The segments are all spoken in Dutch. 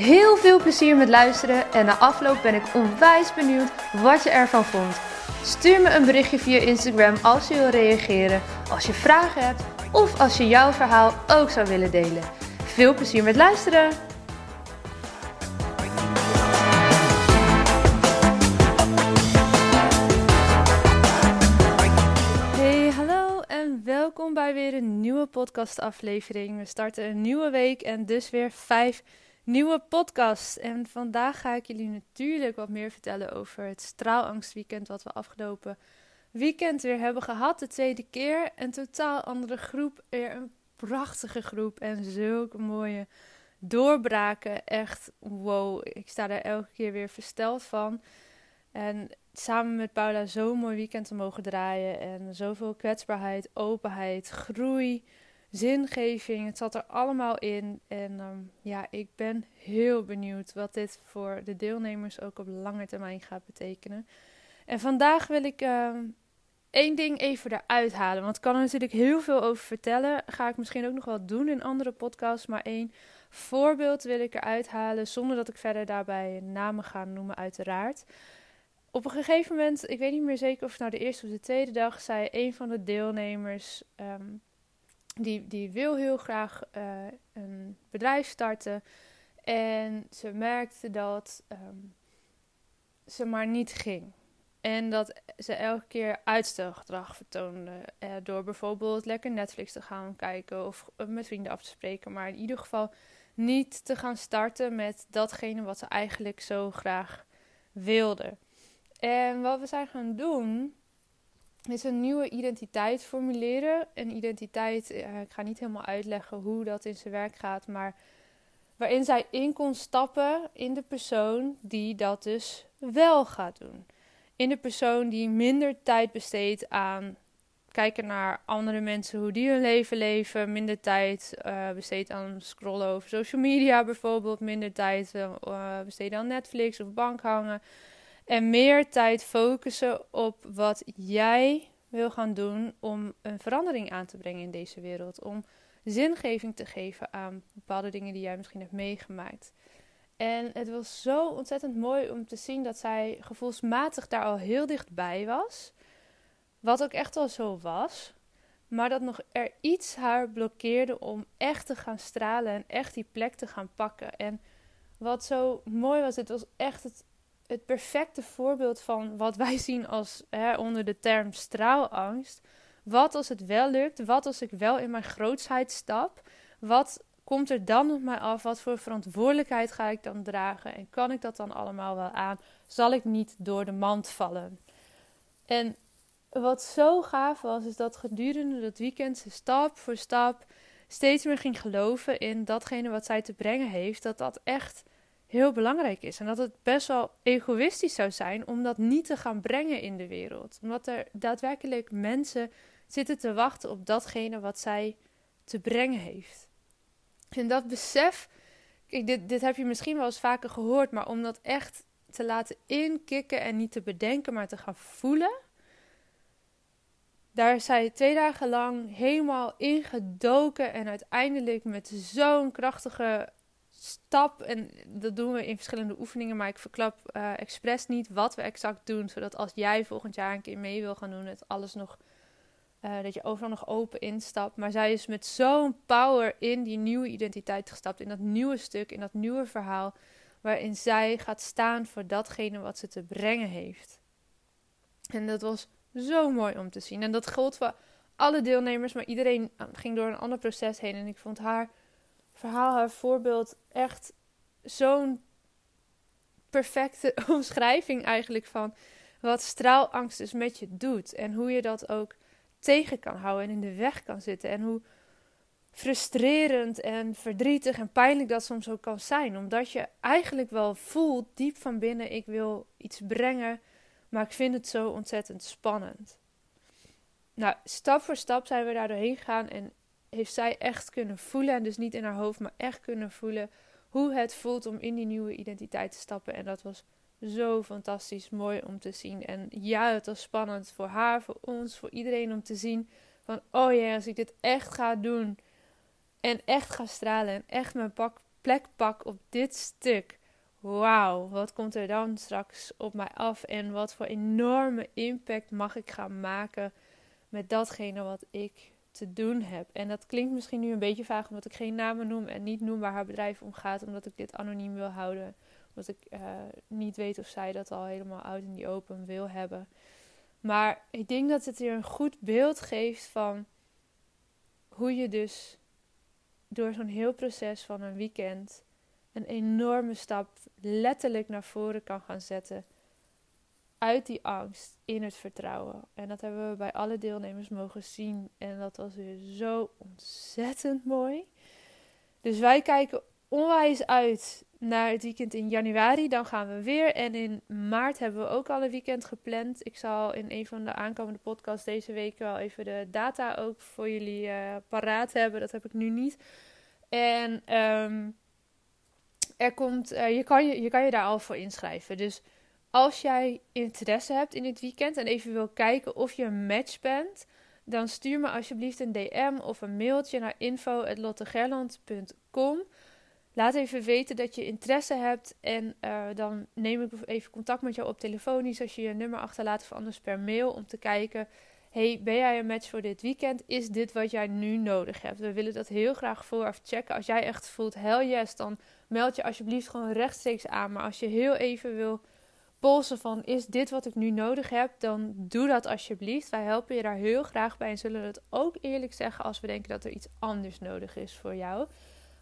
Heel veel plezier met luisteren en na afloop ben ik onwijs benieuwd wat je ervan vond. Stuur me een berichtje via Instagram als je wil reageren, als je vragen hebt of als je jouw verhaal ook zou willen delen. Veel plezier met luisteren! Hey, hallo en welkom bij weer een nieuwe podcastaflevering. We starten een nieuwe week en dus weer vijf nieuwe podcasts. En vandaag ga ik jullie natuurlijk wat meer vertellen over het straalangstweekend wat we afgelopen weekend weer hebben gehad. De tweede keer. Een totaal andere groep. Weer een prachtige groep. En zulke mooie doorbraken. Echt wow. Ik sta daar elke keer weer versteld van. En samen met Paula zo'n mooi weekend te mogen draaien. En zoveel kwetsbaarheid, openheid, groei, zingeving. Het zat er allemaal in. En ehm, ja, ik ben heel benieuwd wat dit voor de deelnemers ook op lange termijn gaat betekenen. En vandaag wil ik ehm, één ding even eruit halen. Want ik kan er natuurlijk heel veel over vertellen. Ga ik misschien ook nog wel doen in andere podcasts. Maar één voorbeeld wil ik eruit halen. Zonder dat ik verder daarbij namen ga noemen, uiteraard. Op een gegeven moment, ik weet niet meer zeker of het nou de eerste of de tweede dag, zei een van de deelnemers. Ehm, die, die wil heel graag uh, een bedrijf starten. En ze merkte dat um, ze maar niet ging. En dat ze elke keer uitstelgedrag vertoonde. Eh, door bijvoorbeeld lekker Netflix te gaan kijken of met vrienden af te spreken. Maar in ieder geval niet te gaan starten met datgene wat ze eigenlijk zo graag wilde. En wat we zijn gaan doen, is een nieuwe identiteit formuleren. Een identiteit, eh, ik ga niet helemaal uitleggen hoe dat in zijn werk gaat, maar waarin zij in kon stappen in de persoon die dat dus wel gaat doen in de persoon die minder tijd besteedt aan kijken naar andere mensen, hoe die hun leven leven, minder tijd uh, besteedt aan scrollen over social media bijvoorbeeld, minder tijd uh, besteden aan Netflix of bank hangen en meer tijd focussen op wat jij wil gaan doen om een verandering aan te brengen in deze wereld, om zingeving te geven aan bepaalde dingen die jij misschien hebt meegemaakt. En het was zo ontzettend mooi om te zien dat zij gevoelsmatig daar al heel dichtbij was. Wat ook echt wel zo was. Maar dat nog er iets haar blokkeerde om echt te gaan stralen en echt die plek te gaan pakken. En wat zo mooi was, het was echt het, het perfecte voorbeeld van wat wij zien als hè, onder de term straalangst. Wat als het wel lukt? Wat als ik wel in mijn grootsheid stap? Wat komt er dan op mij af? Wat voor verantwoordelijkheid ga ik dan dragen? En kan ik dat dan allemaal wel aan? Zal ik niet door de mand vallen? En wat zo gaaf was, is dat gedurende dat weekend ze stap voor stap steeds meer ging geloven in datgene wat zij te brengen heeft. Dat dat echt heel belangrijk is. En dat het best wel egoïstisch zou zijn om dat niet te gaan brengen in de wereld. Omdat er daadwerkelijk mensen zitten te wachten op datgene wat zij te brengen heeft. En dat besef, kijk, dit, dit heb je misschien wel eens vaker gehoord, maar om dat echt te laten inkikken en niet te bedenken, maar te gaan voelen. Daar zij twee dagen lang helemaal ingedoken en uiteindelijk met zo'n krachtige stap. En dat doen we in verschillende oefeningen, maar ik verklap uh, expres niet wat we exact doen, zodat als jij volgend jaar een keer mee wil gaan doen, het alles nog uh, dat je overal nog open instapt. Maar zij is met zo'n power in die nieuwe identiteit gestapt. In dat nieuwe stuk, in dat nieuwe verhaal. Waarin zij gaat staan voor datgene wat ze te brengen heeft. En dat was zo mooi om te zien. En dat gold voor alle deelnemers. Maar iedereen eh, ging door een ander proces heen. En ik vond haar verhaal, haar voorbeeld echt zo'n perfecte omschrijving eigenlijk van wat straalangst dus met je doet. En hoe je dat ook tegen kan houden en in de weg kan zitten. En hoe frustrerend en verdrietig en pijnlijk dat soms ook kan zijn. Omdat je eigenlijk wel voelt diep van binnen: ik wil iets brengen, maar ik vind het zo ontzettend spannend. Nou, stap voor stap zijn we daar doorheen gegaan en heeft zij echt kunnen voelen, en dus niet in haar hoofd, maar echt kunnen voelen hoe het voelt om in die nieuwe identiteit te stappen. En dat was zo fantastisch mooi om te zien. En ja, het was spannend voor haar, voor ons, voor iedereen om te zien van, oh ja, als ik dit echt ga doen en echt ga stralen en echt mijn plek pak op dit stuk. Wauw, wat komt er dan straks op mij af en wat voor enorme impact mag ik gaan maken met datgene wat ik te doen heb. En dat klinkt misschien nu een beetje vaag omdat ik geen namen noem en niet noem waar haar bedrijf om gaat, omdat ik dit anoniem wil houden. Omdat ik uh, niet weet of zij dat al helemaal out in die open wil hebben. Maar ik denk dat het hier een goed beeld geeft van hoe je dus door zo'n heel proces van een weekend een enorme stap letterlijk naar voren kan gaan zetten. Uit die angst in het vertrouwen. En dat hebben we bij alle deelnemers mogen zien. En dat was weer zo ontzettend mooi. Dus wij kijken onwijs uit naar het weekend in januari. Dan gaan we weer. En in maart hebben we ook al een weekend gepland. Ik zal in een van de aankomende podcasts deze week wel even de data ook voor jullie uh, paraat hebben. Dat heb ik nu niet. En um, er komt, uh, je, kan je, je kan je daar al voor inschrijven. Dus als jij interesse hebt in dit weekend en even wil kijken of je een match bent, dan stuur me alsjeblieft een DM of een mailtje naar info.lottegerland.com. Laat even weten dat je interesse hebt en uh, dan neem ik even contact met jou op telefonisch als je je nummer achterlaat of anders per mail om te kijken hey, ben jij een match voor dit weekend? Is dit wat jij nu nodig hebt? We willen dat heel graag vooraf checken. Als jij echt voelt, hell yes, dan meld je alsjeblieft gewoon rechtstreeks aan. Maar als je heel even wil polsen van, is dit wat ik nu nodig heb? Dan doe dat alsjeblieft. Wij helpen je daar heel graag bij en zullen het ook eerlijk zeggen als we denken dat er iets anders nodig is voor jou.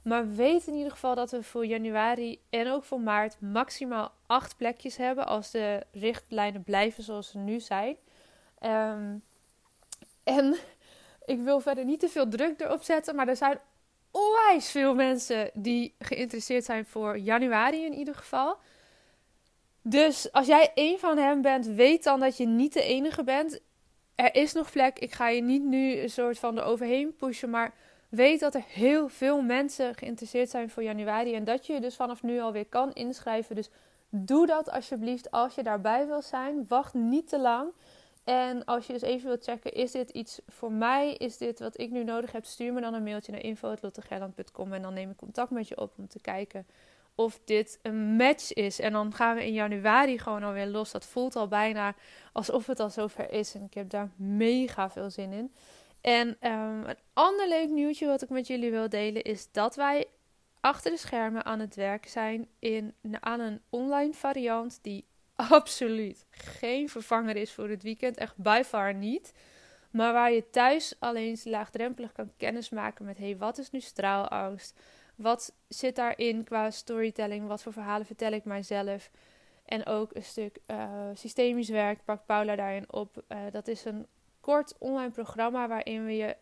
Maar weet in ieder geval dat we voor januari en ook voor maart maximaal acht plekjes hebben als de richtlijnen blijven zoals ze nu zijn. Um, en ik wil verder niet te veel druk erop zetten, maar er zijn onwijs veel mensen die geïnteresseerd zijn voor januari in ieder geval. Dus als jij een van hen bent, weet dan dat je niet de enige bent. Er is nog plek. Ik ga je niet nu een soort van eroverheen pushen, maar weet dat er heel veel mensen geïnteresseerd zijn voor januari en dat je je dus vanaf nu alweer kan inschrijven. Dus doe dat alsjeblieft als je daarbij wil zijn. Wacht niet te lang. En als je dus even wilt checken, is dit iets voor mij? Is dit wat ik nu nodig heb? Stuur me dan een mailtje naar info.lottegerland.com en dan neem ik contact met je op om te kijken of dit een match is. En dan gaan we in januari gewoon alweer los. Dat voelt al bijna alsof het al zover is. En ik heb daar mega veel zin in. En um, een ander leuk nieuwtje wat ik met jullie wil delen is dat wij achter de schermen aan het werk zijn in, aan een online variant die absoluut geen vervanger is voor het weekend. Echt by far niet. Maar waar je thuis alleen laagdrempelig kan kennismaken met: hey, wat is nu straalangst? Wat zit daarin qua storytelling? Wat voor verhalen vertel ik mijzelf? En ook een stuk uh, systemisch werk pakt Paula daarin op. Uh, dat is een kort online programma waarin we je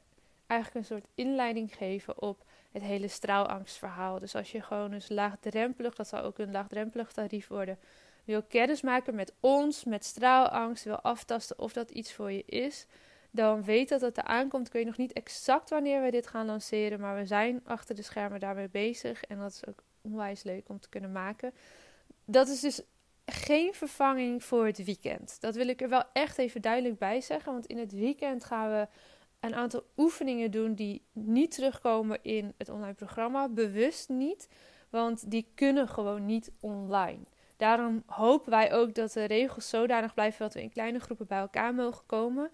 eigenlijk een soort inleiding geven op het hele straalangstverhaal. Dus als je gewoon eens laagdrempelig, dat zal ook een laagdrempelig tarief worden, wil kennismaken met ons, met straalangst, wil aftasten of dat iets voor je is, dan weet dat het eraan komt. Ik weet nog niet exact wanneer we dit gaan lanceren, maar we zijn achter de schermen daarmee bezig en dat is ook onwijs leuk om te kunnen maken. Dat is dus geen vervanging voor het weekend. Dat wil ik er wel echt even duidelijk bij zeggen, want in het weekend gaan we een aantal oefeningen doen die niet terugkomen in het online programma, bewust niet, want die kunnen gewoon niet online. Daarom hopen wij ook dat de regels zodanig blijven dat we in kleine groepen bij elkaar mogen komen.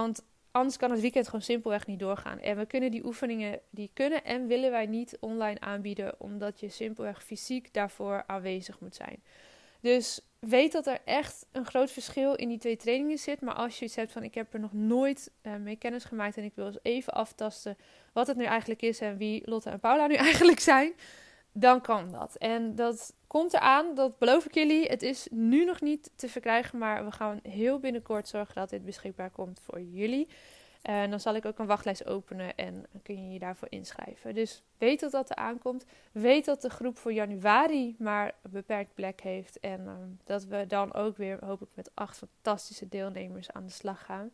Want anders kan het weekend gewoon simpelweg niet doorgaan. En we kunnen die oefeningen, die kunnen en willen wij niet online aanbieden, omdat je simpelweg fysiek daarvoor aanwezig moet zijn. Dus weet dat er echt een groot verschil in die twee trainingen zit. Maar als je iets hebt van ik heb er nog nooit uh, mee kennis gemaakt en ik wil eens even aftasten wat het nu eigenlijk is en wie Lotte en Paula nu eigenlijk zijn, dan kan dat. En dat komt eraan, dat beloof ik jullie. Het is nu nog niet te verkrijgen, maar we gaan heel binnenkort zorgen dat dit beschikbaar komt voor jullie. En dan zal ik ook een wachtlijst openen en kun je je daarvoor inschrijven. Dus weet dat dat er aankomt. Weet dat de groep voor januari maar een beperkt plek heeft. En ehm, dat we dan ook weer, hoop ik, met acht fantastische deelnemers aan de slag gaan.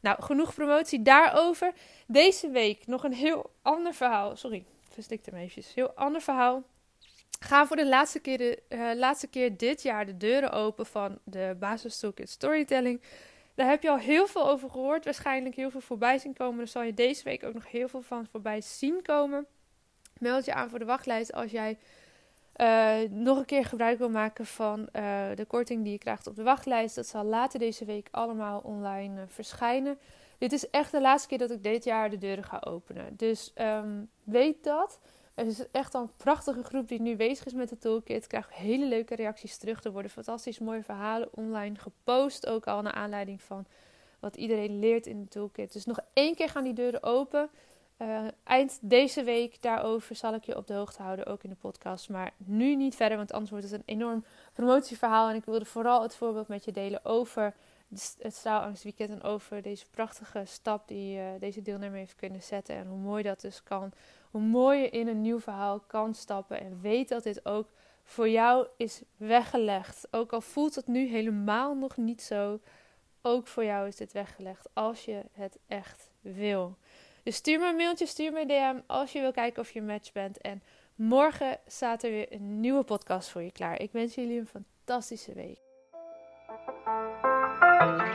Nou, genoeg promotie daarover. Deze week nog een heel ander verhaal. Sorry, verstik hem eventjes. Heel ander verhaal. Ga voor de laatste keer, de, uh, laatste keer dit jaar de deuren open van de Basis Toolkit Storytelling. Daar heb je al heel veel over gehoord. Waarschijnlijk heel veel voorbij zien komen. Daar zal je deze week ook nog heel veel van voorbij zien komen. Meld je aan voor de wachtlijst als jij uh, nog een keer gebruik wil maken van uh, de korting die je krijgt op de wachtlijst. Dat zal later deze week allemaal online verschijnen. Dit is echt de laatste keer dat ik dit jaar de deuren ga openen. Dus um, weet dat. Het is echt een prachtige groep die nu bezig is met de toolkit. Ik krijg hele leuke reacties terug. Er worden fantastisch mooie verhalen online gepost. Ook al naar aanleiding van wat iedereen leert in de toolkit. Dus nog één keer gaan die deuren open. Uh, eind deze week daarover zal ik je op de hoogte houden, ook in de podcast. Maar nu niet verder, want anders wordt het een enorm promotieverhaal. En ik wilde vooral het voorbeeld met je delen over het straalangstweekend en over deze prachtige stap die uh, deze deelnemer heeft kunnen zetten. En hoe mooi dat dus kan. Hoe mooi je in een nieuw verhaal kan stappen. En weet dat dit ook voor jou is weggelegd. Ook al voelt het nu helemaal nog niet zo. Ook voor jou is dit weggelegd als je het echt wil. Dus stuur me een mailtje, stuur me een DM als je wil kijken of je match bent. En morgen staat er weer een nieuwe podcast voor je klaar. Ik wens jullie een fantastische week.